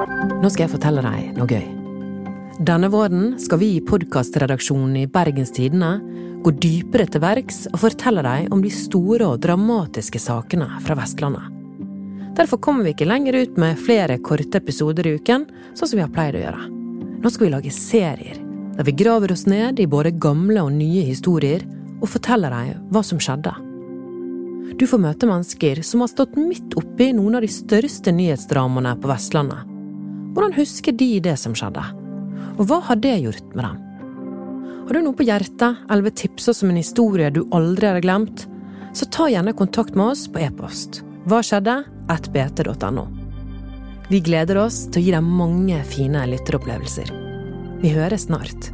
Nå skal jeg fortelle deg noe gøy. Denne våren skal vi i podkastredaksjonen i Bergens Tidende gå dypere til verks og fortelle deg om de store og dramatiske sakene fra Vestlandet. Derfor kommer vi ikke lenger ut med flere korte episoder i uken, sånn som vi har pleid å gjøre. Nå skal vi lage serier, der vi graver oss ned i både gamle og nye historier og forteller deg hva som skjedde. Du får møte mennesker som har stått midt oppi noen av de største nyhetsdramaene på Vestlandet. Hvordan husker de det som skjedde? Og hva har det gjort med dem? Har du noe på hjertet, eller vil tipse oss om en historie du aldri har glemt, så ta gjerne kontakt med oss på e-post. Hva skjedde? bt.no. Vi gleder oss til å gi deg mange fine lytteropplevelser. Vi høres snart.